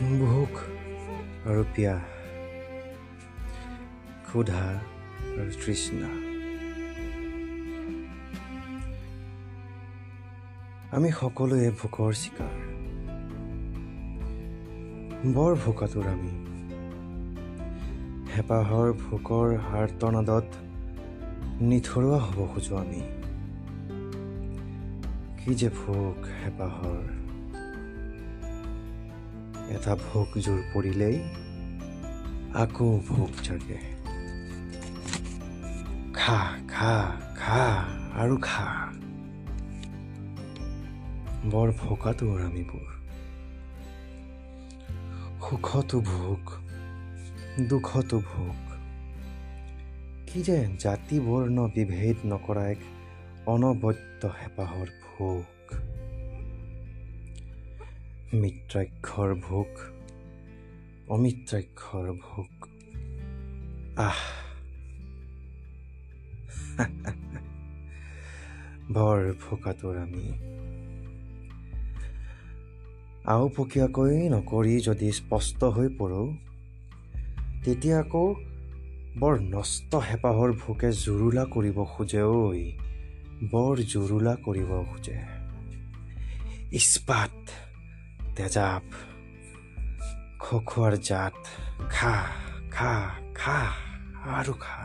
ভোক আৰু পিয়াহ ক্ষুধা আৰু তৃষ্ণা। আমি সকলোৱে ভোকৰ চিকাৰ। বৰ ভোকাতুৰ আমি। হেঁপাহৰ ভোকৰ আৰ্তনাদত নিথৰুৱা হ'ব খোজো আমি। কি যে ভোক হেঁপাহৰ এটা ভোক জোৰ পৰিলেই আকৌ ভোক জাগে। খা খা খা আৰু খা। বৰ ভোকাতুৰ আমিবোৰ সুখতো ভোক দুখতো ভোক কি যে জাতি বৰ্ণ বিভেদ নকৰা এক অনবদ্য হেঁপাহৰ ভোক মিত্ৰাক্ষৰ ভোক অমিত্ৰাক্ষৰ ভোক। আহ। বৰ ভোকাতুৰ আমি। আওপকীয়াকৈ নকৰি যদি স্পষ্ট হৈ পৰোঁ তেতিয়া আকৌ বৰ নষ্ট হেঁপাহৰ ভোকে জুৰুলা কৰিব খোজে ঐ বৰ জুৰুলা কৰিব খোজে। ইস্পাত। तेजाब खोखर जात खा खा खा आरू खा